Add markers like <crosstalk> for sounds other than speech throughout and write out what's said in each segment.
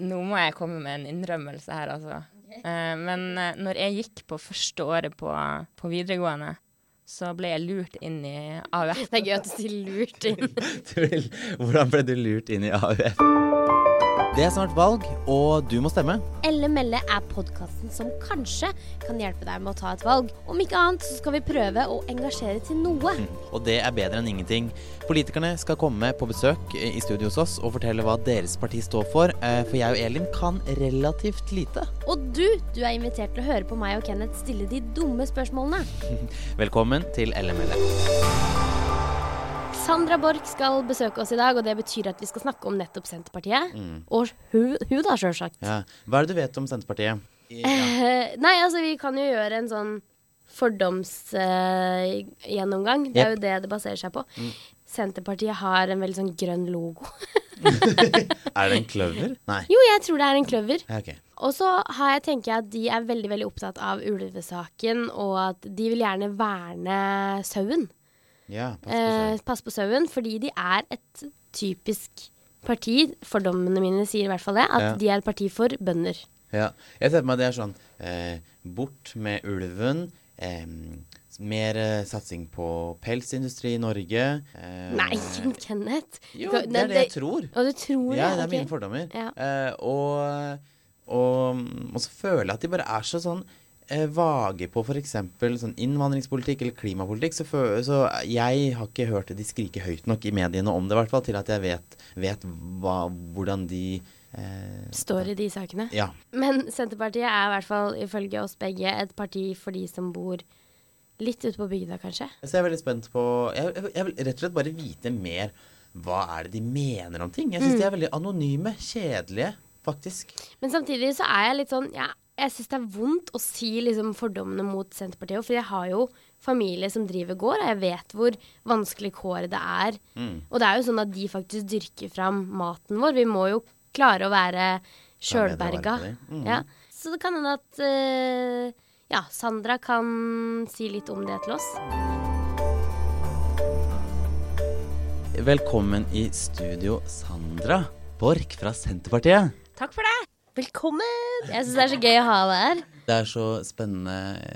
Nå må jeg komme med en innrømmelse her, altså. Eh, men eh, når jeg gikk på første året på, på videregående, så ble jeg lurt inn i AUF. Det er gøy at du sier lurt inn. <laughs> Hvordan ble du lurt inn i AUF? Det er snart valg, og du må stemme. Elle melle er podkasten som kanskje kan hjelpe deg med å ta et valg. Om ikke annet så skal vi prøve å engasjere til noe. Og det er bedre enn ingenting. Politikerne skal komme på besøk i studio hos oss og fortelle hva deres parti står for, eh, for jeg og Elin kan relativt lite. Og du, du er invitert til å høre på meg og Kenneth stille de dumme spørsmålene. <laughs> Velkommen til LML. Sandra Borch skal besøke oss i dag, og det betyr at vi skal snakke om nettopp Senterpartiet. Og hun, hun da, sjølsagt. Ja. Hva er det du vet om Senterpartiet? Ja. Eh, nei, altså vi kan jo gjøre en sånn fordomsgjennomgang. det er jo det det baserer seg på. Senterpartiet har en veldig sånn grønn logo. <laughs> Er det en kløver? Nei. Jo, jeg tror det er en kløver. Ja, ok. Og så har jeg tenker jeg at de er veldig veldig opptatt av ulvesaken, og at de vil gjerne verne sauen. Ja, pass på Eh, pass på sauen, fordi de er et typisk parti, fordommene mine sier i hvert fall det, at Ja. de er et parti for bønder. Ja. Jeg ser på meg det er sånn eh, Bort med ulven. Eh, mer eh, satsing på pelsindustri i Norge. Eh, Nei, <laughs> Kenneth. Jo, det er det jeg tror. Og du tror Ja, det er mine fordommer. Ja. Eh, og, og, og så føler jeg at de bare er så sånn vage på f.eks. sånn innvandringspolitikk eller klimapolitikk. Så, for, så jeg har ikke hørt de skrike høyt nok i mediene om det, i hvert fall, til at jeg vet, vet hva, hvordan de eh, Står i de sakene. Ja. Men Senterpartiet er i hvert fall ifølge oss begge et parti for de som bor litt ute på bygda, kanskje. Så jeg er veldig spent på Jeg, jeg, jeg vil rett og slett bare vite mer. Hva er det de mener om ting? Jeg syns de er veldig anonyme. Kjedelige, faktisk. Men samtidig så er jeg litt sånn ja, Jeg syns det er vondt å si liksom fordommene mot Senterpartiet. For jeg har jo familie som driver gård, og jeg vet hvor vanskelig kåret det er. Mm. Og det er jo sånn at de faktisk dyrker fram maten vår. Vi må jo klare å være sjølberga. Mm. Ja. Så det kan hende at uh, ja, Sandra kan si litt om det til oss. Velkommen i studio, Sandra Borch fra Senterpartiet. Takk for det! Velkommen! Jeg syns det er så gøy å ha deg her. Det er så spennende,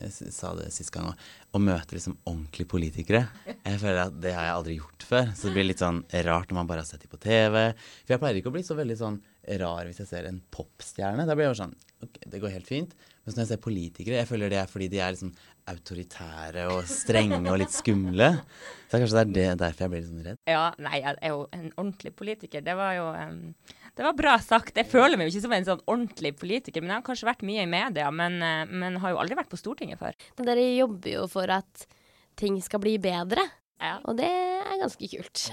jeg sa det sist gang òg, å møte liksom ordentlige politikere. Jeg føler at det har jeg aldri gjort før. Så det blir litt sånn rart når man bare har sett dem på TV. For jeg pleier ikke å bli så veldig sånn rar hvis jeg ser en popstjerne. Da blir jeg bare sånn Ok, det går helt fint. Men når jeg ser politikere, jeg føler det er fordi de er liksom autoritære og strenge og litt skumle. Så kanskje det er det, derfor jeg blir litt sånn redd. Ja, nei, jeg er jo en ordentlig politiker. Det var jo em, Det var bra sagt. Jeg føler meg jo ikke som en sånn ordentlig politiker, men jeg har kanskje vært mye i media, men, eh, men har jo aldri vært på Stortinget før. Dere jobber jo for at ting skal bli bedre, Ja. og det er ganske kult.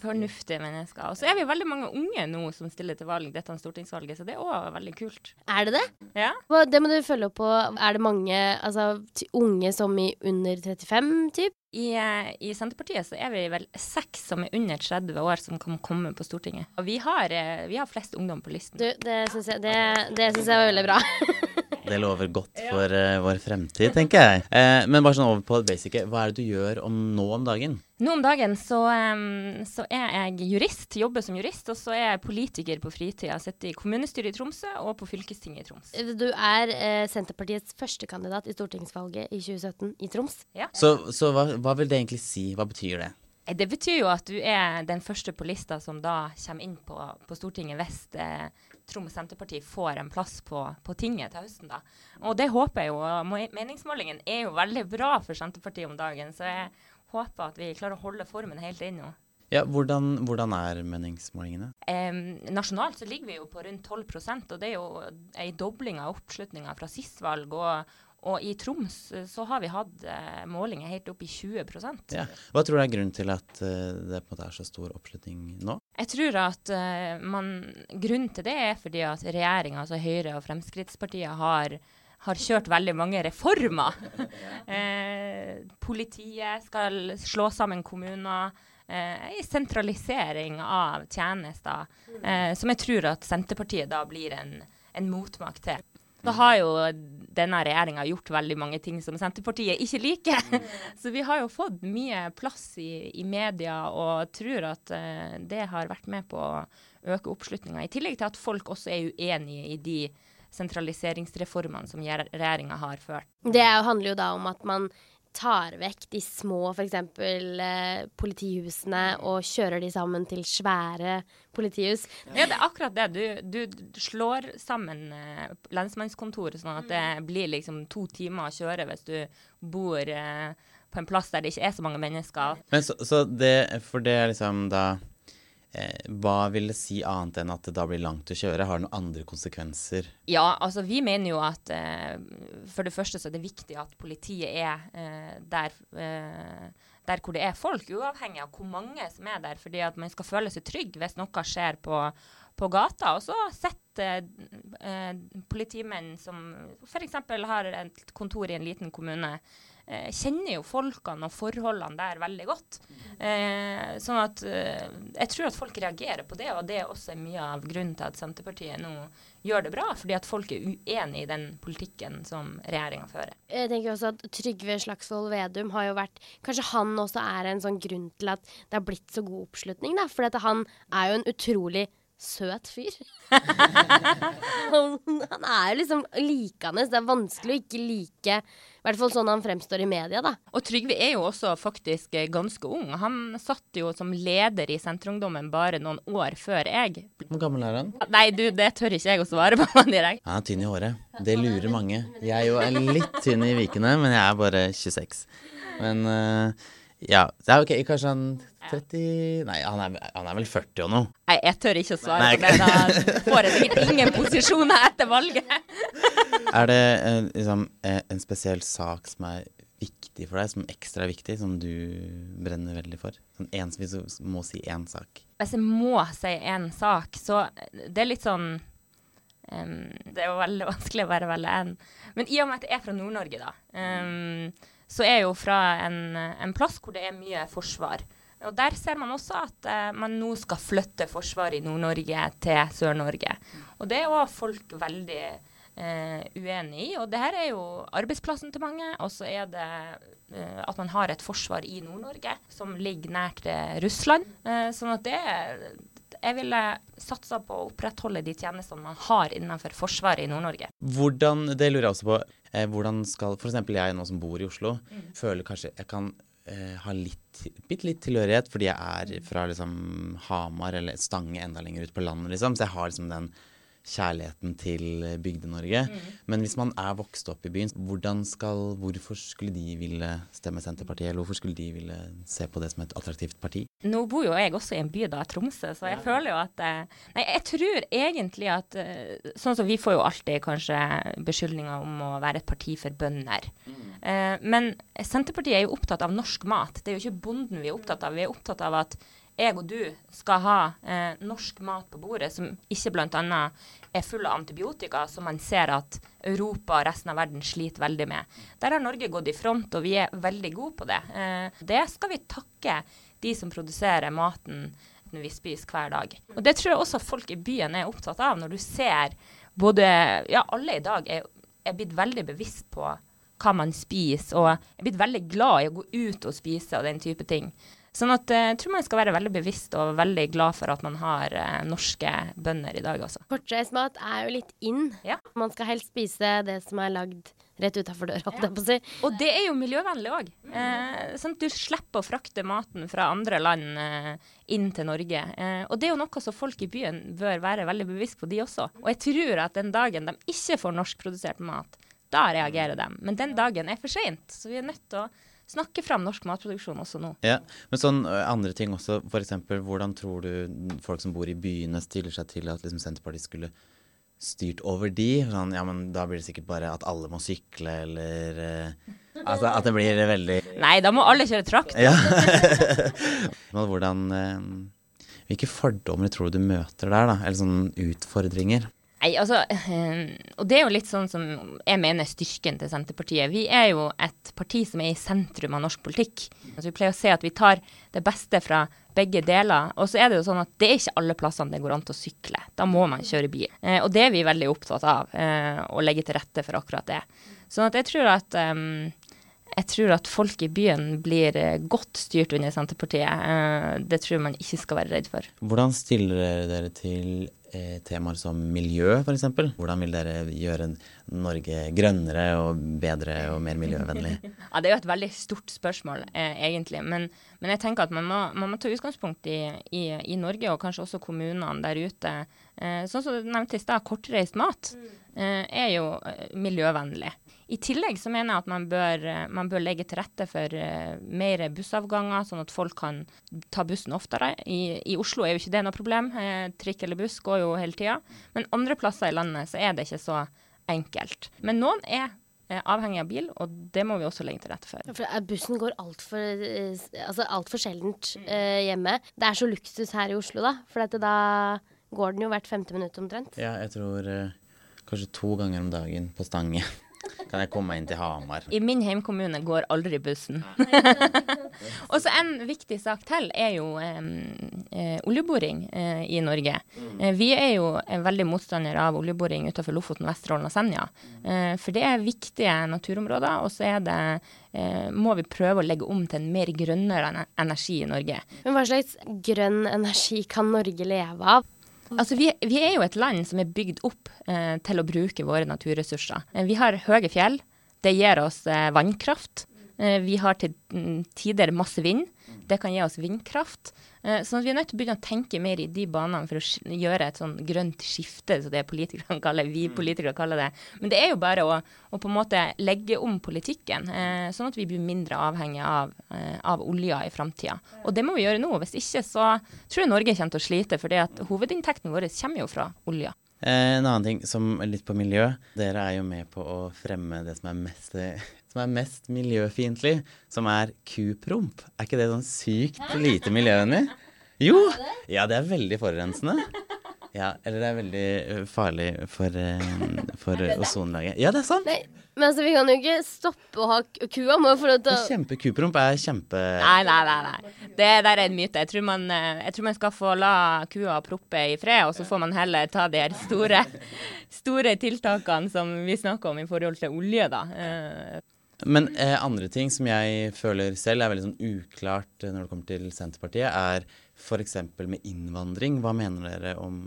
Fornuftige mennesker. Og så er vi veldig mange unge nå som stiller til valg dette stortingsvalget, så det er òg veldig kult. Er det det? Ja. Det må du følge opp på. Er det mange altså, unge som i under 35, typ? I, eh, I Senterpartiet så er vi vel seks som er under 30 år som kan komme på Stortinget. Og vi har, eh, vi har flest ungdom på listen. Du, det syns jeg, det, det synes jeg var veldig bra. <laughs> Det lover godt for uh, vår fremtid, tenker jeg. Uh, <laughs> men bare sånn over på basic. Hva er det du gjør om nå om dagen? Nå om dagen så, um, så er jeg jurist, jobber som jurist, og så er jeg politiker på fritida. Sitter i kommunestyret i Tromsø og på fylkestinget i Troms. Du er uh, Senterpartiets førstekandidat i stortingsvalget i 2017 i Troms. Så, så hva, hva vil det egentlig si? Hva betyr det? Eh, Det betyr jo at du er den første på lista som da kommer inn på, på Stortinget hvis eh, Troms Senterparti får en plass på, på tinget til høsten. da. Og det håper jeg jo. Meningsmålingen er jo veldig bra for Senterpartiet om dagen, så jeg håper at vi klarer å holde formen helt inn nå. Ja, hvordan, hvordan er meningsmålingene? Eh, nasjonalt så ligger vi jo på rundt 12% og det er jo ei dobling av oppslutninga fra sist valg. Og, og i Troms eh, så har vi hatt eh, målinger helt opp i 20 Ja. Hva tror du er grunnen til at eh, det på en måte er så stor oppslutning nå? Jeg tror at eh, man, grunnen til det er fordi at regjeringa, altså Høyre og Fremskrittspartiet, har, har kjørt veldig mange reformer. <laughs> eh, politiet skal slå sammen kommuner. Eh, en sentralisering av tjenester, eh, som jeg tror at Senterpartiet da blir en, en motmakt til. Da har jo denne regjeringa gjort veldig mange ting som Senterpartiet ikke liker. <laughs> Så vi har jo fått mye plass i, i media, og tror at uh, det har vært med på å øke oppslutninga. I tillegg til at folk også er uenige i de sentraliseringsreformene som regjeringa har ført. Det handler jo da om at man tar vekk de små f.eks. Eh, politihusene og kjører de sammen til svære politihus. Ja, det er akkurat det. Du, du slår sammen eh, lensmannskontoret, sånn at det blir liksom to timer å kjøre hvis du bor eh, på en plass der det ikke er så mange mennesker. Men så, så det, For det er liksom da hva vil det si annet enn at det da blir langt å kjøre? Har det noen andre konsekvenser? Ja, altså vi mener jo at eh, for det første så er det viktig at politiet er eh, der, eh, der hvor det er folk, uavhengig av hvor mange som er der. Fordi at man skal føle seg trygg hvis noe skjer på, på gata. Og så sitter eh, politimenn som f.eks. har et kontor i en liten kommune, eh, kjenner jo folkene og forholdene der veldig godt. Eh, sånn at eh, jeg tror at folk reagerer på det, og det er også mye av grunnen til at Senterpartiet nå gjør det bra. Fordi at folk er uenig i den politikken som regjeringa fører. Jeg tenker også at Trygve Slagsvold Vedum har jo vært Kanskje han også er en sånn grunn til at det har blitt så god oppslutning, da. For han er jo en utrolig søt fyr. <laughs> han er jo liksom likende. Det er vanskelig å ikke like I hvert fall sånn han fremstår i media, da. Og Trygve er jo også faktisk eh, ganske ung. Han satt jo som leder i Senterungdommen bare noen år før jeg. Hvor gammel er han? Nei, du, det tør ikke jeg å svare på <laughs> direkte. Han er tynn i håret. Det lurer mange. Jeg er jo litt tynn i vikene, men jeg er bare 26. Men uh, ja, ok, kanskje han 30 Nei, han er, han er vel 40 og noe. Nei, jeg tør ikke å svare Nei. på det. Da får jeg sikkert ingen posisjoner etter valget. <laughs> er det eh, liksom, eh, en spesiell sak som er viktig for deg, som ekstra viktig, som du brenner veldig for? Sånn en, hvis du må si én sak. Hvis jeg må si én sak, så det er litt sånn um, Det er jo veldig vanskelig å være veldig én. Men i og med at jeg er fra Nord-Norge, da. Um, så er jeg jo fra en, en, plass hvor det er mye forsvar. Og Der ser man også at eh, man nå skal flytte forsvaret i Nord-Norge til Sør-Norge. Og Det er òg folk veldig eh, uenig i. Og det her er jo arbeidsplassen til mange. Og så er det eh, at man har et forsvar i Nord-Norge som ligger nært Russland. sånn at det jeg ville satsa på å opprettholde de tjenestene man har innenfor Forsvaret i Nord-Norge. Hvordan, det lurer jeg også på. Eh, hvordan skal f.eks. jeg nå som bor i Oslo, mm. føler kanskje jeg kan eh, ha litt, bitte litt tilhørighet fordi jeg er fra liksom Hamar eller Stange enda lenger ut på landet, liksom. Så jeg har liksom den kjærligheten til Bygde-Norge. Mm. Men hvis man er vokst opp i byen, skal, hvorfor skulle de ville stemme Senterpartiet? Eller hvorfor skulle de ville se på det som et attraktivt parti? Nå bor jo jeg også i en by, da, Tromsø, så jeg ja. føler jo at eh, Nei, jeg tror egentlig at eh, Sånn som vi får jo alltid kanskje beskyldninger om å være et parti for bønder. Mm. Eh, men Senterpartiet er jo opptatt av norsk mat. Det er jo ikke bonden vi er opptatt av. Vi er opptatt av at jeg og du skal ha eh, norsk mat på bordet som ikke bl.a. er full av antibiotika, som man ser at Europa og resten av verden sliter veldig med. Der har Norge gått i front, og vi er veldig gode på det. Eh, det skal vi takke de som produserer maten vi spiser hver dag. Og Det tror jeg også folk i byen er opptatt av, når du ser både Ja, alle i dag er, er blitt veldig bevisst på hva man spiser, og er blitt veldig glad i å gå ut og spise og den type ting. Sånn at eh, jeg tror man skal være veldig bevisst og veldig glad for at man har eh, norske bønder i dag også. Kortreist er jo litt inn. Ja. Man skal helst spise det som er lagd rett utafor døra, ja. det. Og det er jo miljøvennlig òg. Eh, sånn at du slipper å frakte maten fra andre land eh, inn til Norge. Eh, og det er jo noe som folk i byen bør være veldig bevisst på, de også. Og jeg tror at den dagen de ikke får norskprodusert mat, da reagerer de. Men den dagen er for seint, så vi er nødt til å snakke fram norsk matproduksjon også nå. Ja, Men sånn andre ting også, f.eks. hvordan tror du folk som bor i byene stiller seg til at liksom, Senterpartiet skulle styrt over de? Sånn, ja, men da blir det sikkert bare at alle må sykle, eller eh, Altså at det blir veldig Nei, da må alle kjøre trakt. Ja. <laughs> men hvordan eh, Hvilke fordommer tror du du møter der, da? Eller sånne utfordringer? Nei, altså, Og det er jo litt sånn som jeg mener styrken til Senterpartiet. Vi er jo et parti som er i sentrum av norsk politikk. Altså, vi pleier å se at vi tar det beste fra begge deler. Og så er det jo sånn at det er ikke alle plassene det går an til å sykle. Da må man kjøre bil. Eh, og det er vi veldig opptatt av, eh, å legge til rette for akkurat det. Sånn at jeg tror at jeg tror at folk i byen blir eh, godt styrt under Senterpartiet. Eh, det tror man ikke skal være redd for. Hvordan stiller dere til eh, temaer som miljø, f.eks.? Hvordan vil dere gjøre Norge grønnere og bedre og mer miljøvennlig? <laughs> Ja, Det er jo et veldig stort spørsmål, eh, egentlig. Men, men, jeg tenker at man må, man må ta utgangspunkt i, i, i, Norge, og kanskje også kommunene der ute. Eh, sånn som du nevnte i stad, kortreist mat eh, er jo eh, miljøvennlig. I tillegg så mener jeg at man bør, eh, man bør legge til rette for uh, mer bussavganger, sånn at folk kan ta bussen oftere. I, I, Oslo er jo ikke det noe problem. Eh, trikk eller buss går jo hele tida. Men andre plasser i landet så er det ikke så enkelt. Men noen er eh, avhengig av bil, og det må vi også legge til rette for. for bussen går altfor eh, altså alt sjeldent eh, hjemme. Det er så luksus her i Oslo, da. For da går den jo hvert femte minutt omtrent. Ja, jeg tror eh, kanskje to ganger om dagen på Stange. <laughs> Kan jeg komme meg inn til Hamar? I min heimkommune går aldri bussen. Og så en viktig sak til er jo eh, oljeboring eh, i Norge. Eh, vi er jo veldig motstandere av oljeboring utenfor Lofoten, Vesterålen og Senja. Eh, for det er viktige naturområder, og så er det eh, må vi prøve å legge om til en mer grønnere energi i Norge. Men hva slags grønn energi kan Norge leve av? Altså, vi, vi, er jo et land som er bygd opp eh, til å bruke våre naturressurser. Eh, vi har høye fjell. Det gir oss eh, vannkraft. Eh, vi har til mm, tider masse vind. Det kan gi oss vindkraft. Eh, så vi er nødt til å begynne å tenke mer i de banene for å gjøre et sånn grønt skifte, som det politikerne <laughs> kaller vi mm. politikere kaller det. Men det er jo bare å, å på en måte legge om politikken, eh, sånn at vi blir mindre avhengig av, eh, av olja i framtida. Og det må vi gjøre nå. Hvis ikke så tror jeg Norge kommer til å slite, for hovedinntekten vår kommer jo fra olja. Eh, en annen ting som litt på miljø. Dere er jo med på å fremme det som er mest som er mest miljøfiendtlig, som er kupromp. Er ikke det sånn sykt lite miljøvennlig? Jo! Ja, det er veldig forurensende. Ja, eller det er veldig øh, farlig for, uh, for ozonlaget. Ja, det er sant. Nei, men altså, vi kan jo ikke stoppe å ha kua. Må få lov til å Kjempekupromp er kjempe... Nei, nei, nei. nei. Det der er en myte. Jeg tror, man, jeg tror man skal få la kua proppe i fred, og så får man heller ta de her store, <laughs> store tiltakene som vi snakker om i forhold til olje, da. Men eh, andre ting som jeg føler selv er veldig sånn uklart eh, når det kommer til Senterpartiet, er f.eks. med innvandring. Hva mener dere om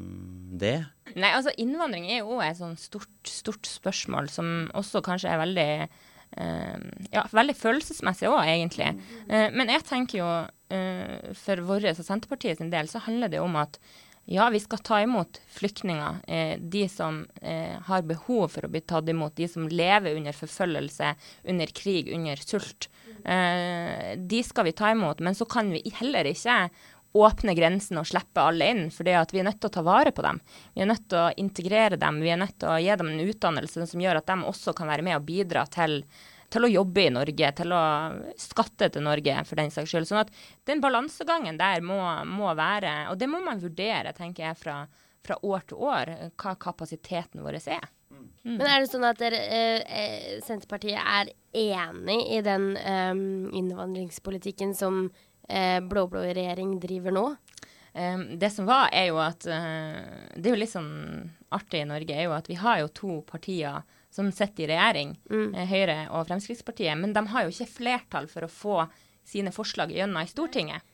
det? Nei, altså Innvandring er jo et sånn stort, stort spørsmål som også kanskje er veldig eh, ja, veldig følelsesmessig òg, egentlig. Eh, men jeg tenker jo eh, for vår og Senterpartiet sin del så handler det om at ja, vi skal ta imot flyktninger. Eh, de som eh, har behov for å bli tatt imot. De som lever under forfølgelse, under krig, under sult. Eh, de skal vi ta imot. Men så kan vi heller ikke åpne grensen og slippe alle inn. For vi er nødt til å ta vare på dem. Vi er nødt til å integrere dem. Vi er nødt til å gi dem en utdannelse som gjør at de også kan være med og bidra til til å jobbe i Norge, til å skatte til Norge, for den saks skyld. Sånn at den balansegangen der må, må, være, og det må man vurdere, tenker jeg, fra, fra år til år, hva kapasiteten vår er. Mm. Men er det sånn at dere, eh, eh Senterpartiet er enig i den eh, innvandringspolitikken som eh, blå-blå regjering driver nå? Um, det som var, er jo at uh, Det er jo litt sånn artig i Norge, er jo at vi har jo to partier som sitter i regjering, mm. Eh, Høyre og Fremskrittspartiet. Men de har jo ikke flertall for å få sine forslag gjennom i Stortinget.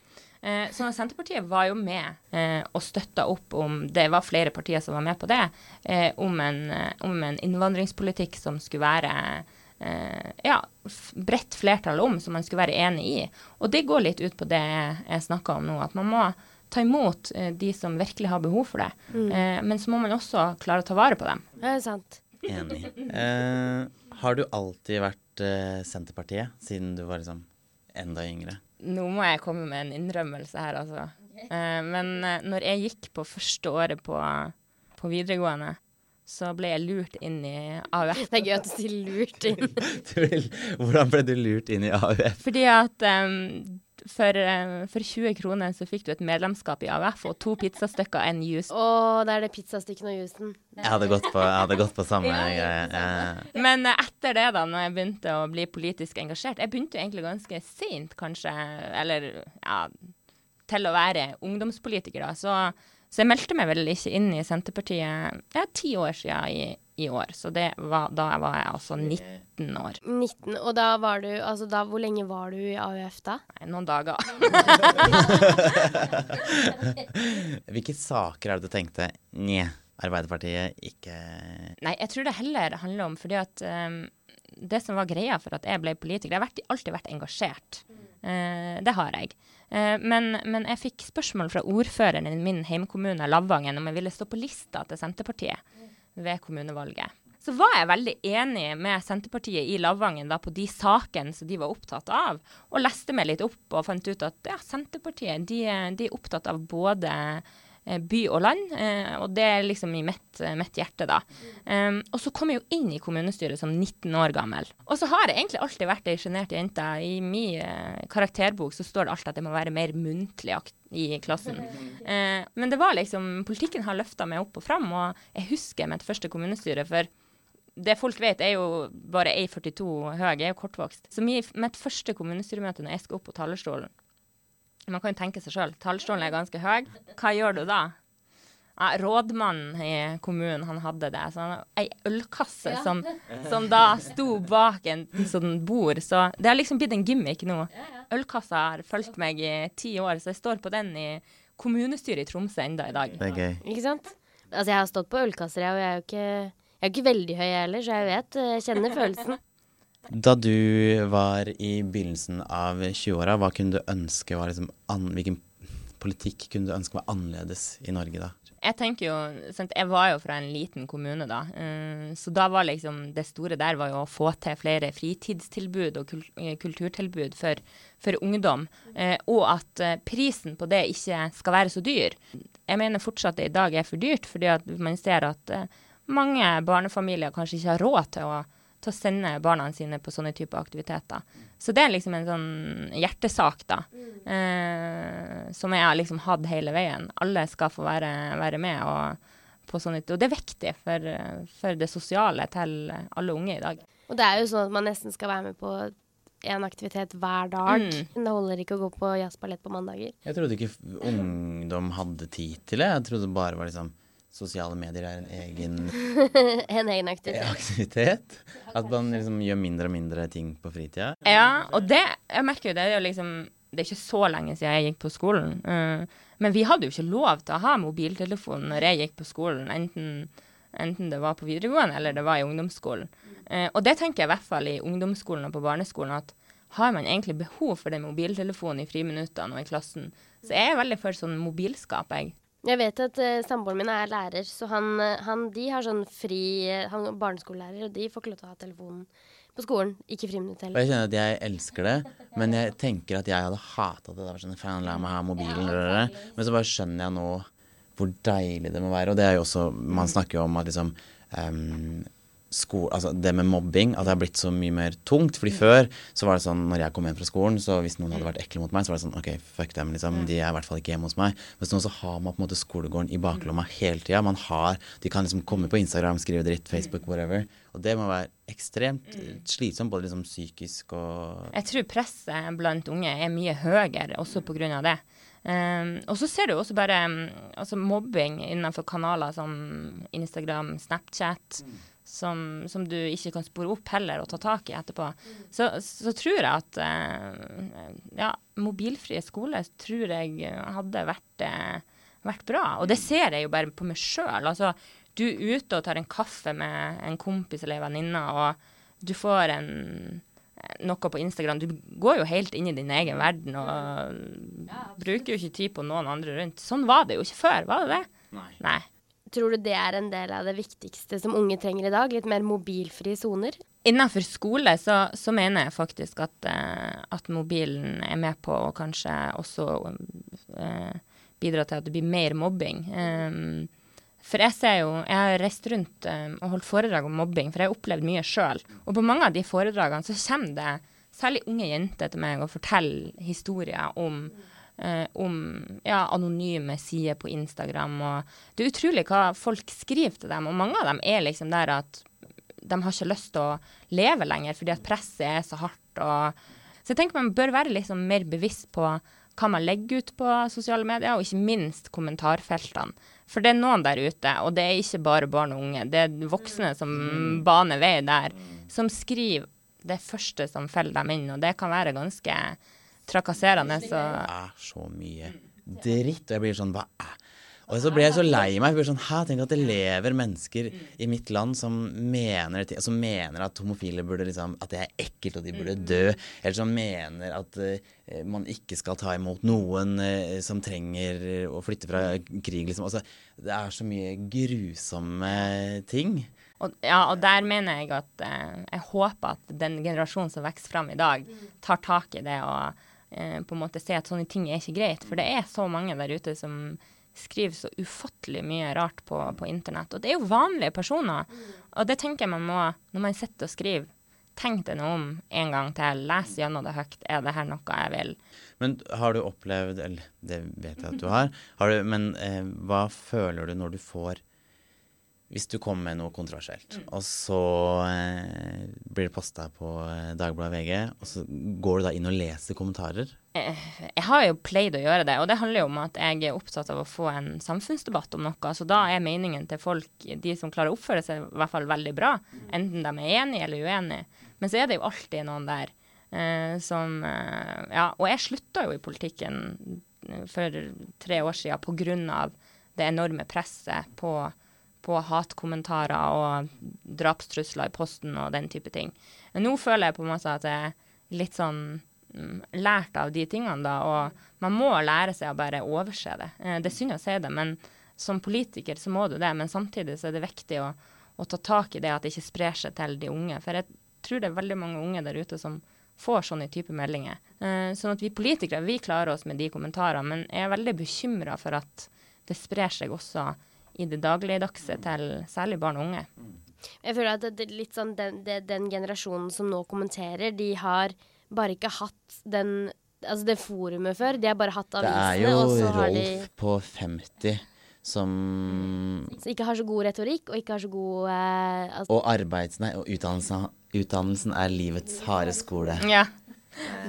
Eh, så Senterpartiet var jo med eh, og støtta opp om Det var flere partier som var med på det. Eh, om, en, eh, om, en, innvandringspolitikk som skulle være eh, ja, bredt flertall om, som man skulle være enig i. Og det går litt ut på det jeg snakka om nå. At man må ta imot de som virkelig har behov for det. Mm. men så må man også klare å ta vare på dem. Det er sant. Enig. Eh, har du alltid vært eh, Senterpartiet siden du var liksom enda yngre? Nå må jeg komme med en innrømmelse her, altså. Eh, men eh, når jeg gikk på første året på, på, videregående, så ble jeg lurt inn i AUF. Det er gøy at du sier 'lurt inn'. <laughs> Hvordan ble du lurt inn i AUF? Fordi at um, for, eh, for, 20 kroner så fikk du et medlemskap i AUF og to pizzastykker og en juice. Å, det er det pizzastykkene og juicen. Jeg hadde gått på, hadde gått på samme greie. Ja. Men eh, etter det, da, når jeg begynte å bli politisk engasjert Jeg begynte jo egentlig ganske seint, kanskje, eller ja, til å være ungdomspolitiker, da. Så, Så jeg meldte meg vel ikke inn i Senterpartiet ja, ti år siden i, i år. Så det var, da var jeg altså 19 år. 19, og da var du Altså da, hvor lenge var du i AUF da? Nei, noen dager. <laughs> Hvilke saker er det du tenkte Nje, Arbeiderpartiet ikke Nei, jeg tror det heller handler om fordi at um, det som var greia for at jeg ble politiker Jeg har alltid vært engasjert. Uh, det har jeg. Uh, men, men, jeg fikk spørsmål fra ordføreren i min heimkommune, Lavangen, om jeg ville stå på lista til Senterpartiet ved kommunevalget. Så var jeg veldig enig med Senterpartiet i Lavangen da på de sakene som de var opptatt av, og leste meg litt opp og fant ut at ja, Senterpartiet de, de er opptatt av både Eh, by og land, eh, og det er liksom i mitt, eh, mitt hjerte, da. Og så kom jeg jo inn i kommunestyret som 19 år gammel. Og så har jeg egentlig alltid vært ei sjenert jente. I min karakterbok så står det alltid at jeg må være mer muntlig i klassen. Men det var liksom Politikken har løfta meg opp og fram, og jeg husker mitt første kommunestyre. for det folk vet, er jo bare 1,42 høy. Jeg er jo kortvokst. Så mitt første kommunestyremøte når jeg skal opp på talerstolen, man kan jo tenke seg sjøl. Tallstolen er ganske høy. Hva gjør du da? Ja, rådmannen i kommunen han hadde det. Så han, ei ølkasse ja. som, som, da sto bak en sånn bord. Så det har liksom blitt en gimmick nå. Ølkassa har fulgt meg i ti år, så jeg står på den i kommunestyret i Tromsø enda i dag. Det er gøy. Ikke sant? Altså, jeg har stått på ølkasser, jeg, og jeg er jo ikke, jeg er ikke veldig høy heller, så jeg vet, jeg kjenner følelsen. Da du var i begynnelsen av 20-åra, hva kunne du ønske var liksom Hvilken politikk kunne du ønske var annerledes i Norge da? Jeg tenker jo, jeg var jo fra en liten kommune da, uh, så da var liksom det store der var jo å få til flere fritidstilbud og eh, kulturtilbud for, for ungdom, uh, og at prisen på det ikke skal være så dyr. Jeg mener fortsatt det i dag er for dyrt, fordi at man ser at mange barnefamilier kanskje ikke har råd til å til å sende barna sine på sånne typer aktiviteter. Så det er liksom en sånn hjertesak, da, eh, som jeg har liksom hatt hele veien. Alle skal få være, være med. og på sånne, og det er viktig for, for, det sosiale til alle unge i dag. Og det er jo sånn at man nesten skal være med på en aktivitet hver dag. Mm. Det holder ikke å gå på jazzballett på mandager. Jeg trodde ikke ungdom hadde tid til det. Jeg trodde det bare var liksom sosiale medier er en egen <laughs> En egen aktivitet. aktivitet. At man liksom gjør mindre og mindre ting på fritida. Ja, og det Jeg merker jo det er jo liksom Det er ikke så lenge siden jeg gikk på skolen. Uh, men vi hadde jo ikke lov til å ha mobiltelefon når jeg gikk på skolen, enten, enten det var på videregående eller det var i ungdomsskolen. Uh, og det tenker jeg i hvert fall i ungdomsskolen og på barneskolen at har man egentlig behov for den mobiltelefonen i friminuttene og i klassen? Så jeg er veldig for sånn mobilskap, jeg. Jeg vet at uh, samboeren min er lærer, så han, eh, han, de har sånn fri Han er barneskolelærer, og de får ikke lov til å ha telefonen på skolen. Ikke friminutt heller. Jeg kjenner at jeg elsker det, men jeg tenker at jeg hadde hata det. var sånn, Faen, la meg ha mobilen. Men så bare skjønner jeg nå hvor deilig det må være. Og det er jo også Man snakker jo om at liksom um, sko, altså det med mobbing, at det har blitt så mye mer tungt. Fordi før så var det sånn når jeg kom hjem fra skolen, så hvis noen hadde vært ekle mot meg, så var det sånn OK, fuck dem, liksom. De er i hvert fall ikke hjemme hos meg. Mens nå så har man på en måte skolegården i baklomma hele tida. Man har De kan liksom komme på Instagram, skrive dritt, Facebook, whatever. Og det må være ekstremt slitsomt, både liksom psykisk og Jeg tror presset blant unge er mye høyere også på grunn av det. Um, og så ser du også bare um, altså mobbing innenfor kanaler som Instagram, Snapchat. Mm som, som, du ikke kan spore opp heller og ta tak i etterpå, så, så tror jeg at eh, ja, mobilfrie skole tror jeg hadde vært, eh, vært, bra. Og det ser jeg jo bare på meg sjøl. Altså, du er ute og tar en kaffe med en kompis eller en venninne, og du får en noe på Instagram. Du går jo helt inn i din egen verden og bruker jo ikke tid på noen andre rundt. Sånn var det jo ikke før, var det det? Nei. Nei. Tror du det er en del av det viktigste som unge trenger i dag? Litt mer mobilfrie soner? Innenfor skole så, så, mener jeg faktisk at, uh, at, mobilen er med på å kanskje også uh, bidra til at det blir mer mobbing. Um, for jeg ser jo Jeg har reist rundt um, og holdt foredrag om mobbing, for jeg har opplevd mye sjøl. Og på mange av de foredragene så kommer det særlig unge jenter til meg og forteller historier om eh, om ja, anonyme sider på Instagram. Og det er utrolig hva folk skriver til dem, og mange av dem er liksom der at de har ikke lyst til å leve lenger fordi at presset er så hardt. Og, så jeg tenker man bør være liksom mer bevisst på hva man legger ut på sosiale medier, og ikke minst kommentarfeltene. For det er noen der ute, og det er ikke bare barn og unge, det er voksne som baner vei der, som skriver det første som faller dem inn, og det kan være ganske trakasserende. Så Det er så mye dritt, og jeg blir sånn Hva er og så blir jeg så lei meg. Jeg blir sånn, Hæ, Tenk at det lever mennesker i mitt land som mener, som mener at homofile burde liksom, at det er ekkelt og de burde dø. Eller som mener at uh, man ikke skal ta imot noen uh, som trenger å flytte fra krig. liksom. Altså, det er så mye grusomme ting. Og, ja, og der mener jeg at eh, jeg håper at den generasjonen som vokser fram i dag, tar tak i det og eh, på en måte se at sånne ting er ikke greit. For det er så mange der ute som skriver så ufattelig mye rart på, på internett. Og det er jo vanlige personer. Og det tenker jeg man må, når man sitter og skriver, tenk deg noe om en gang til. Les gjennom det høyt. Er det her noe jeg vil? Men har du opplevd Eller det vet jeg at du har. har du, men eh, hva føler du når du får Hvis du kommer med noe kontroversielt, og så eh, blir det posta på eh, Dagbladet VG, og så går du da inn og leser kommentarer? Jeg har jo pleid å gjøre det, og det handler jo om at jeg er opptatt av å få en samfunnsdebatt om noe. Så da er meningen til folk, de som klarer å oppføre seg, i hvert fall veldig bra. Enten de er enige eller uenige. Men så er det jo alltid noen der eh, som eh, Ja, og jeg slutta jo i politikken for tre år siden av det enorme presset på, på hatkommentarer og drapstrusler i posten og den type ting. Men nå føler jeg på en måte at jeg er litt sånn mm, lært av de tingene, da. Og man må lære seg å bare overse det. Eh, det er synd å si det, men som politiker så må du det. Men samtidig så er det viktig å, å ta tak i det at det ikke sprer seg til de unge. For jeg tror det er veldig mange unge der ute som får sånne type meldinger. Eh, sånn at vi politikere vi klarer oss med de kommentarene, men jeg er veldig bekymra for at det sprer seg også i det dagligdagse til særlig barn og unge. Jeg føler at det, er litt sånn den, det, den generasjonen som nå kommenterer, de har bare ikke hatt den Altså det forumet før. De har bare hatt avisene. Det er jo og så har de Rolf på 50 som så ikke har så god retorikk, og ikke har så god eh, altså, Og arbeids... Nei, og utdannelsen, utdannelsen er livets harde skole. Ja.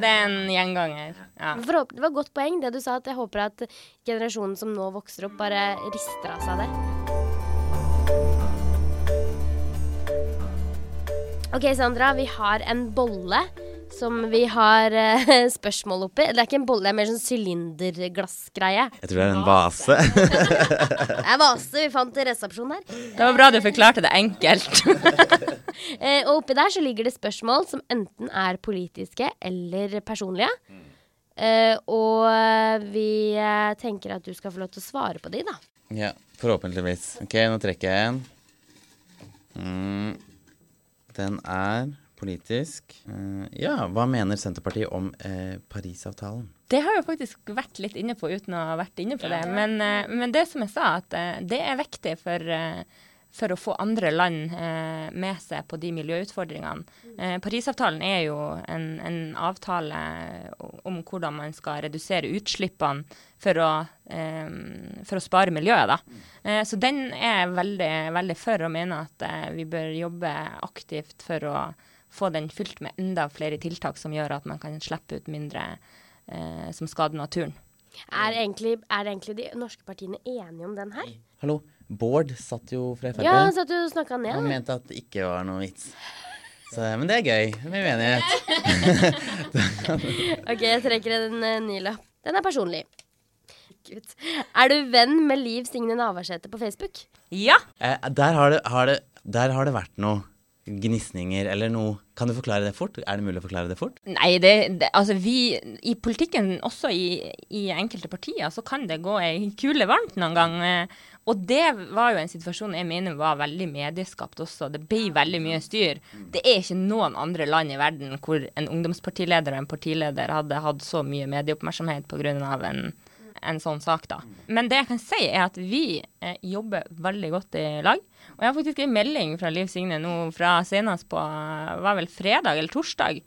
Det er en gjenganger. Ja. Det var et godt poeng det du sa, at jeg håper at generasjonen som nå vokser opp, bare rister av seg det. OK, Sandra. Vi har en bolle som vi har uh, <laughs> spørsmål oppi. Det er ikke en bolle, det er mer sånn sylinderglassgreie. Jeg tror det er en vase. <laughs> Det er vase vi fant i resepsjonen her. Det var bra du forklarte det enkelt. uh, <laughs> og oppi der så ligger det spørsmål som enten er politiske eller personlige. Uh, og vi tenker at du skal få lov til å svare på de, da. ja, forhåpentligvis. OK, nå trekker jeg en. Mm. Den er politisk. Eh, ja, hva mener Senterpartiet om eh, Parisavtalen? Det har jeg faktisk vært litt inne på uten å ha vært inne på det. Men, eh, men det som jeg sa, at eh, det er viktig for, for å få andre land eh, med seg på de miljøutfordringene. Eh, Parisavtalen er jo en, en avtale om hvordan man skal redusere utslippene for å, eh, for å spare miljøet. Da. Eh, så den er jeg veldig, veldig for, og mener at eh, vi bør jobbe aktivt for å få den fylt med enda flere tiltak som gjør at man kan slippe ut mindre eh, som skader naturen. Er, egentlig, er egentlig de norske partiene enige om den her? Hallo, Bård satt jo fra Frp. Ja, han satt jo og snakka ned. Han mente at det ikke var noe vits. Så, men det er gøy. Med uenighet. <laughs> OK, jeg trekker en uh, ny lapp. Den er personlig. Gud. Er du venn med Liv Signe Navarsete på Facebook? Ja! Eh, der, har det, har det, der har det vært noe gnisninger eller noe Kan du forklare det fort? Er det mulig å forklare det fort? Nei, det, det, altså vi I politikken, også i, i enkelte partier, så kan det gå ei kule varmt noen gang. eh, Og det var jo en situasjon jeg mener var veldig medieskapt også. Det ble veldig mye styr. Det er ikke noen andre land i verden hvor en ungdomspartileder og en partileder hadde hatt så mye medieoppmerksomhet pga. en en sånn sak, da. Men det jeg kan si, er at vi eh, jobber veldig godt i lag. Og jeg har faktisk en melding fra Liv Signe nå fra senest på var vel fredag eller torsdag.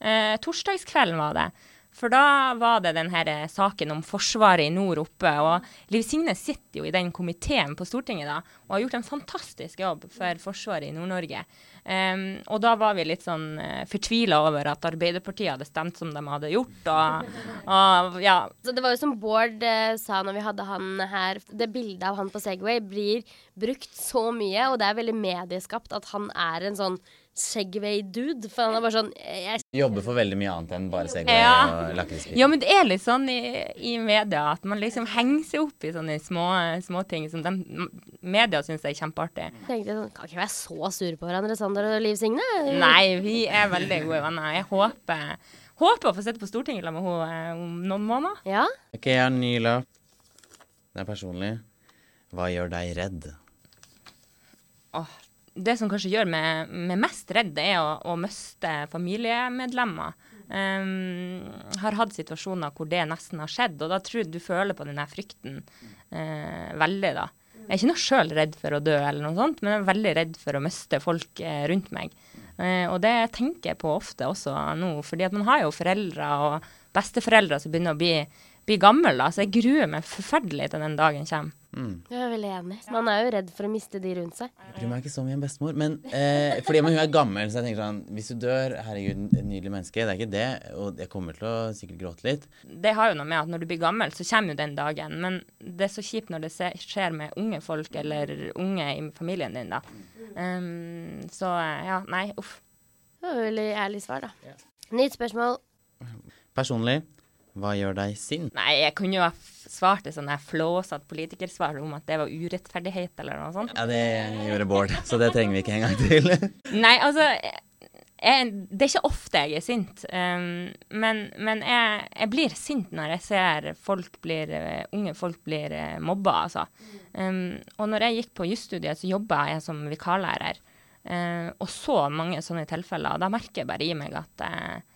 Eh, torsdagskvelden var det. For da var det den her eh, saken om Forsvaret i nord oppe. Og Liv Signe sitter jo i den komiteen på Stortinget da, og har gjort en fantastisk jobb for Forsvaret i Nord-Norge. Um, og da var vi litt sånn uh, fortvila over at Arbeiderpartiet hadde stemt som de hadde gjort. Og, og ja. Så det var jo som Bård uh, sa når vi hadde han her, det bildet av han på Segway blir brukt så mye, og det er veldig medieskapt at han er en sånn Segway-dude. For han er bare sånn jeg... Jobber for veldig mye annet enn bare Segway Ja. og lakrispiper. ja, men det er litt sånn i, i media at man liksom henger seg opp i sånne små småting som de, media syns er kjempeartig. tenkte sånn, Kan ikke være så sure på hverandre, Sander og Liv Signe. Nei, vi er veldig gode venner. Jeg håper, håper å få sitte på Stortinget sammen med henne eh, om noen måneder. Ja. Ok, jeg har en ny lapp. Det er personlig. Hva gjør deg redd? Åh, det som kanskje gjør meg, meg mest redd, det er å, å miste familiemedlemmer. Um, har hatt situasjoner hvor det nesten har skjedd, og da tror jeg du føler på den frykten uh, veldig, da. Jeg er ikke noe sjøl redd for å dø, eller noe sånt, men jeg er veldig redd for å miste folk eh, rundt meg. Eh, og det tenker jeg på ofte også nå, fordi at man har jo foreldre og besteforeldre som begynner å bli, bli gamle, da, så jeg gruer meg forferdelig til den dagen kommer. Mm. Jeg er veldig enig. Man er jo redd for å miste de rundt seg. Jeg bryr meg ikke så mye om bestemor. Men eh, fordi men hun er gammel, så jeg tenker sånn Hvis du dør, herregud, et nydelig menneske. Det er ikke det. Og jeg kommer til å sikkert gråte litt. det har jo noe med at når du blir gammel, så kommer jo den dagen. Men det er så kjipt når det skjer med unge folk eller unge i familien din, da. Um, så ja, nei, uff. Det var veldig ærlig svar, da. Nytt spørsmål. Personlig, hva gjør deg sint? Nei, jeg kunne jo ha svart et sånn flåsete politikersvar om at det var urettferdighet eller noe sånt. Ja, det gjorde Bård, så det trenger vi ikke en gang til. <laughs> Nei, altså jeg, Det er ikke ofte jeg er sint. Um, men men jeg, jeg blir sint når jeg ser folk blir, eh, unge folk blir eh, mobba, altså. Um, og når jeg gikk på jusstudiet, så jobba jeg som vikarlærer. Uh, og så mange sånne tilfeller. Da merker jeg bare i meg at eh,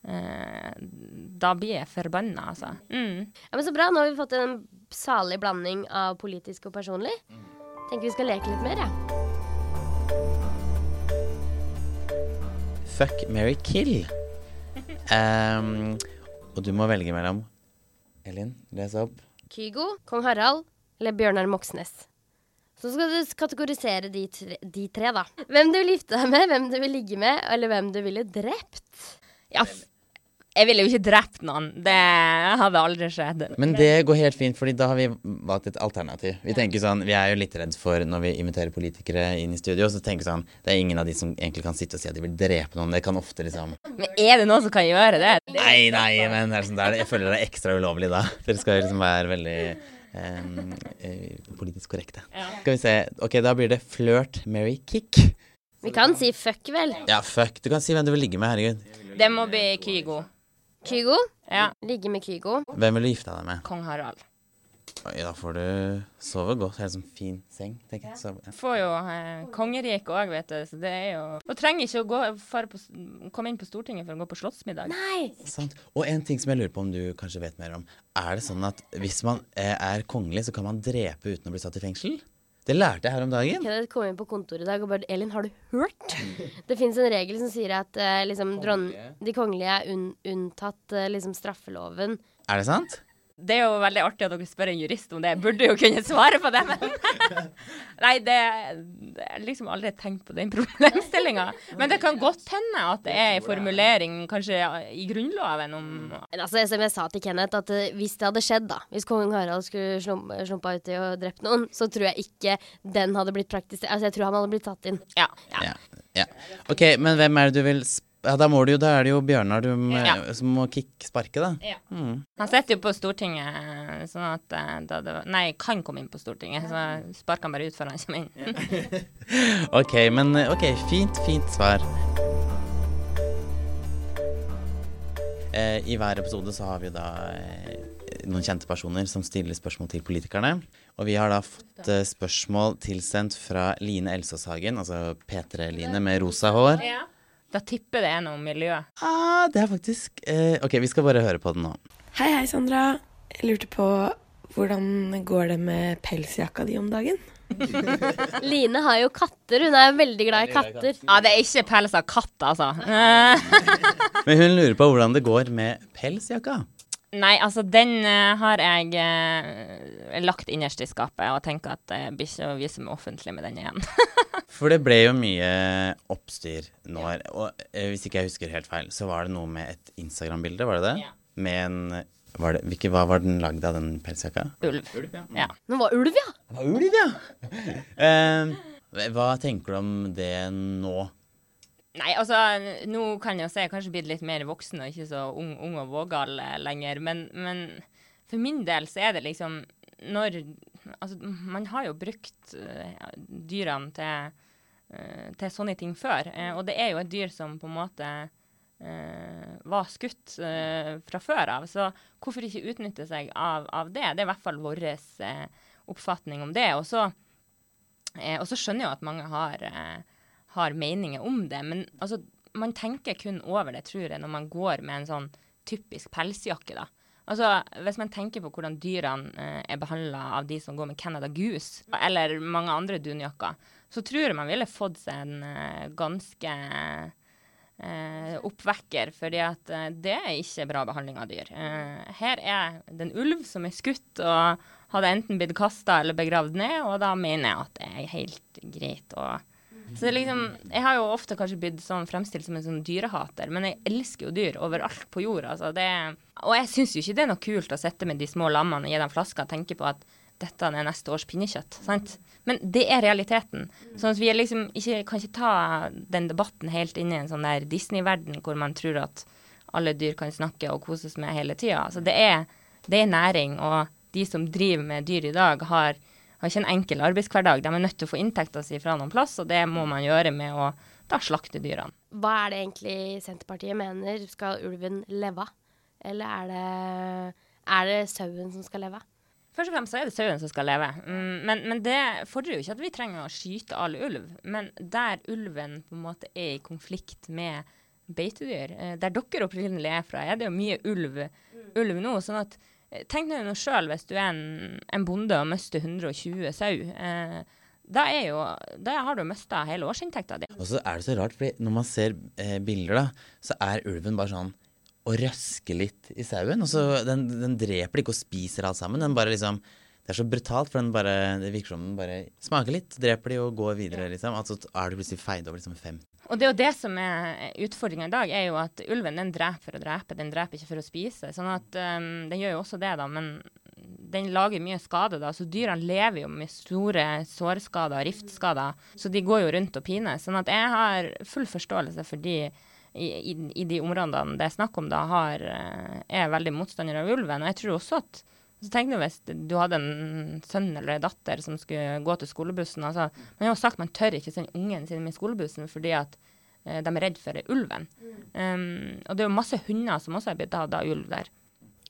Da blir jeg forbanna, altså. Mm. Ja, men Så bra. Nå har vi fått en salig blanding av politisk og personlig. Tenker vi skal leke litt mer, jeg. Fuck, marry, kill. <laughs> Um, og du må velge mellom Elin, les opp. Kygo, kong Harald eller Bjørnar Moxnes. Så skal du kategorisere de tre, de tre, da. Hvem du vil gifte deg med, hvem du vil ligge med, eller hvem du ville drept. Ja, jeg ville jo ikke drept noen. Det hadde aldri skjedd. Men det går helt fint, fordi da har vi valgt et alternativ. Vi tenker sånn, vi er jo litt redd for når vi inviterer politikere inn i studio, så tenker vi sånn, det er ingen av de som egentlig kan sitte og si at de vil drepe noen. Det kan ofte liksom Men er det noen som kan gjøre det? det Nei, nei, men det er sånn, det er, jeg føler det er ekstra ulovlig da. Dere skal jo liksom være veldig eh, politisk korrekte. Skal vi se. Ok, da blir det flørt, marry, kick. Vi kan si fuck, vel. Ja, fuck. Du kan si hvem du vil ligge med, herregud. det må bli Kygo. Kygo. Ja. Ligge med Kygo. Hvem vil du gifte deg med? Kong Harald. Oi, da får du sove godt. Helt sånn fin seng, tenker jeg. Så, ja. Får jo eh, kongeriket òg, vet du. Så det er jo Og trenger ikke å gå, fare på, komme inn på Stortinget for å gå på slottsmiddag. Nei! Sant. Og en ting som jeg lurer på om du kanskje vet mer om. Er det sånn at hvis man eh, er kongelig, så kan man drepe uten å bli satt i fengsel? Det lærte jeg her om dagen. Kenneth kom inn på kontoret i dag og bare Elin, har du hørt? Det fins en regel som sier at eh, liksom, dron de kongelige er un unntatt eh, liksom, straffeloven. Er det sant? Det er jo veldig artig at dere spør en jurist om det. Jeg burde jo kunne svare på det, men <laughs> Nei, det har liksom aldri tenkt på den problemstillinga. Men det kan godt hende at det er en formulering kanskje i Grunnloven om altså, som jeg sa til Kenneth, at eh, hvis det hadde skjedd, da Hvis kong Harald skulle slum- slumpa uti og drept noen, så tror jeg ikke den hadde blitt praktisert. Altså, jeg tror han hadde blitt tatt inn. Ja. ja. Ja. ja. Ok, men hvem er det du vil sp ja, da må du da er det jo Bjørnar du Ja. som må kicksparke, da. Ja. Mm. Han sitter jo på Stortinget, sånn at eh, da det var Nei, kan komme inn på Stortinget, så sparker han bare ut før han kommer inn. <laughs> Ok, men eh, ok, fint, fint svar. Eh, I hver episode så har vi da eh, noen kjente personer som stiller spørsmål til politikerne. Og vi har da fått eh, spørsmål tilsendt fra Line Elsåshagen, altså P3-Line med rosa hår. Da tipper det er noe miljø. Ah, det er faktisk eh, Ok, vi skal bare høre på den nå. Hei, hei, Sandra. Jeg lurte på hvordan går det med pelsjakka di om dagen? <laughs> Line har jo katter. Hun er veldig glad i katter. Ja, det er ikke pels av katt, altså. <laughs> Men hun lurer på hvordan det går med pelsjakka. Nei, altså den uh, har jeg uh, lagt innerst i skapet og tenker at det blir ikke å vise meg offentlig med den igjen. <laughs> For det ble jo mye oppstyr nå. Og uh, hvis ikke jeg husker helt feil, så var det noe med et Instagram-bilde, var det det? Ja. Med en var det, hvilke, Hva var den lagd av, den pelsjakka? Ulv. Ulv, ja. Ja. Nå var ulv, ja! Det var ulv, ja! <laughs> Eh, hva tenker du om det nå? Nei, altså, nå kan jeg jo se jeg kanskje blitt litt mer voksen og ikke så ung, ung og vågal eh, lenger, men, men for min del så er det liksom når Altså, man har jo brukt uh, dyrene til, uh, til sånne ting før, Uh, og det er jo et dyr som på en måte var skutt fra før av, så hvorfor ikke utnytte seg av, av det? Det er i hvert fall vår oppfatning om det. Og så, skjønner jeg jo at mange har har meninger om det. Men altså, man tenker kun over det, tror jeg, når man går med en sånn typisk pelsjakke, da. Altså, Hvis man tenker på hvordan dyrene eh, er behandla av de som går med Canada Goose, eller mange andre dunjakker, så tror jeg man ville fått seg en eh, ganske eh, oppvekker, fordi at eh, det er ikke bra behandling av dyr. Eh, her er det en ulv som er skutt og hadde enten blitt kasta eller begravd ned, og da mener jeg at det er helt greit å så det liksom, Jeg har jo ofte kanskje blitt sånn fremstilt som en sånn dyrehater, men jeg elsker jo dyr overalt på jorda. Altså det, og jeg syns jo ikke det er noe kult å sitte med de små lammene og gi dem flasker og tenke på at dette er neste års pinnekjøtt. sant? Men det er realiteten. Sånn at vi liksom ikke, kan ikke ta den debatten helt inn i en sånn der Disney-verden hvor man tror at alle dyr kan snakke og koses med hele tida. Altså det det er næring, og de som driver med dyr i dag, har har ikke en enkel arbeidshverdag. De er nødt til å få inntekta si fra noen plass, og det må man gjøre med å da slakte dyrene. Hva er det egentlig Senterpartiet mener? Skal ulven leve? Eller er det, er det sauen som skal leve? Først og fremst er det sauen som skal leve. Mm, men, men, det fordrer jo ikke at vi trenger å skyte all ulv. Men der ulven på en måte er i konflikt med beitedyr, eh, der dere opprinnelig er fra, er det jo mye ulv, ulv nå. sånn at Tenk deg nå sjøl hvis du er en, en, bonde og mister 120 sau. Eh, da, jo, da, har du mista hele årsinntekta di. Og så er det så rart, fordi når man ser eh, bilder, da, så er ulven bare sånn og røsker litt i sauen. Og så den, den dreper ikke og spiser alt sammen. Den bare liksom Det er så brutalt, for den bare, det virker som den bare smaker litt, dreper de og går videre, liksom. Altså er du plutselig feid over liksom fem og det er jo det som er utfordringa i dag, er jo at ulven den dreper for å drepe, den dreper ikke for å spise. Sånn at um, den gjør jo også det, da, men den lager mye skade, da. Så dyrene lever jo med store sårskader og riftskader, så de går jo rundt og pines. Sånn at jeg har full forståelse for de i, i, i de områdene det er snakk om, da har, eh, er veldig motstandere av ulven. Og jeg tror også at så tenk nå hvis du hadde en sønn eller en datter som skulle gå til skolebussen. Altså, man har jo sagt man tør ikke sende ungen sin med skolebussen fordi at eh, de er redd for ulven. Um, og det er jo masse hunder som også er blitt tatt av ulv der.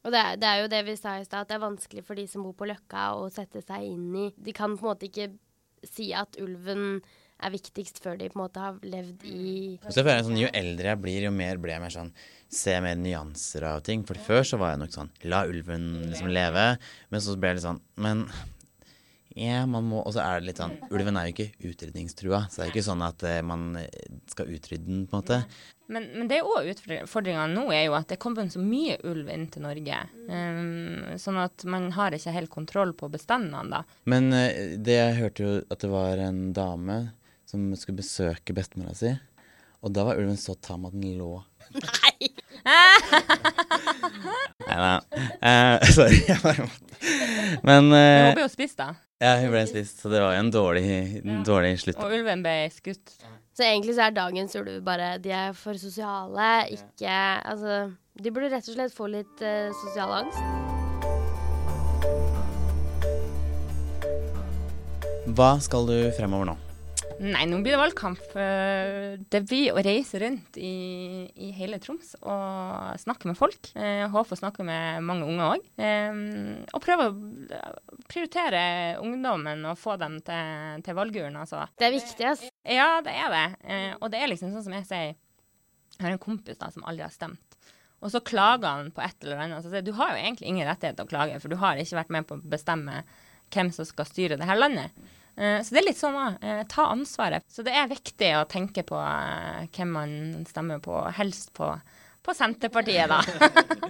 Og det det er, jo det vi sa i stad, at det er vanskelig for de som bor på Løkka å sette seg inn i De kan på en måte ikke si at ulven er viktigst før de på en måte har levd i så føler jeg sånn, Jo eldre jeg blir, jo mer blir jeg mer sånn Se mer nyanser av ting. For før så var jeg nok sånn La ulven liksom leve. Men så ble jeg litt sånn Men ja, man må Og så er det litt sånn Ulven er jo ikke utrydningstrua, så det er ikke sånn at uh, man skal utrydde den, på en måte. Men, men det er òg utfordringa nå, er jo at det kommer så mye ulv inn til Norge. Um, sånn at man har ikke helt kontroll på bestandene, da. Men uh, det jeg hørte jo at det var en dame som skulle besøke bestemora si. Og da var ulven så tam at den lå Nei! Nei da. Uh, sorry, jeg bare måtte Men uh, Hun ble jo spist, da. Ja, hun ble spist, så det var jo en dårlig, en dårlig slutt. Og ulven ble skutt. Så egentlig så er dagens ulv bare De er for sosiale, ikke Altså, de burde rett og slett få litt uh, sosial angst. Hva skal du fremover nå? Nei, nå blir det valgkamp. Det blir å reise rundt i, i hele Troms og snakke med folk. Jeg håper å snakke med mange unge òg. Og prøve å prioritere ungdommen og få dem til, til valgurnen, altså. Det er viktig, altså. Ja, det er det. Og det er liksom sånn som jeg sier. Jeg har en kompis da som aldri har stemt. Og så klager han på et eller annet. Så sier, du har jo egentlig ingen rettighet til å klage, for du har ikke vært med på å bestemme hvem som skal styre det her landet. Uh, så det er litt sånn òg. Uh, ta ansvaret. Så det er viktig å tenke på uh, hvem man stemmer på, helst på, på Senterpartiet, da.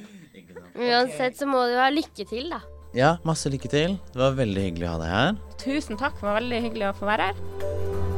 <laughs> Uansett så må du ha lykke til, da. Ja, masse lykke til. Det var veldig hyggelig å ha deg her. Tusen takk, det var veldig hyggelig å få være her.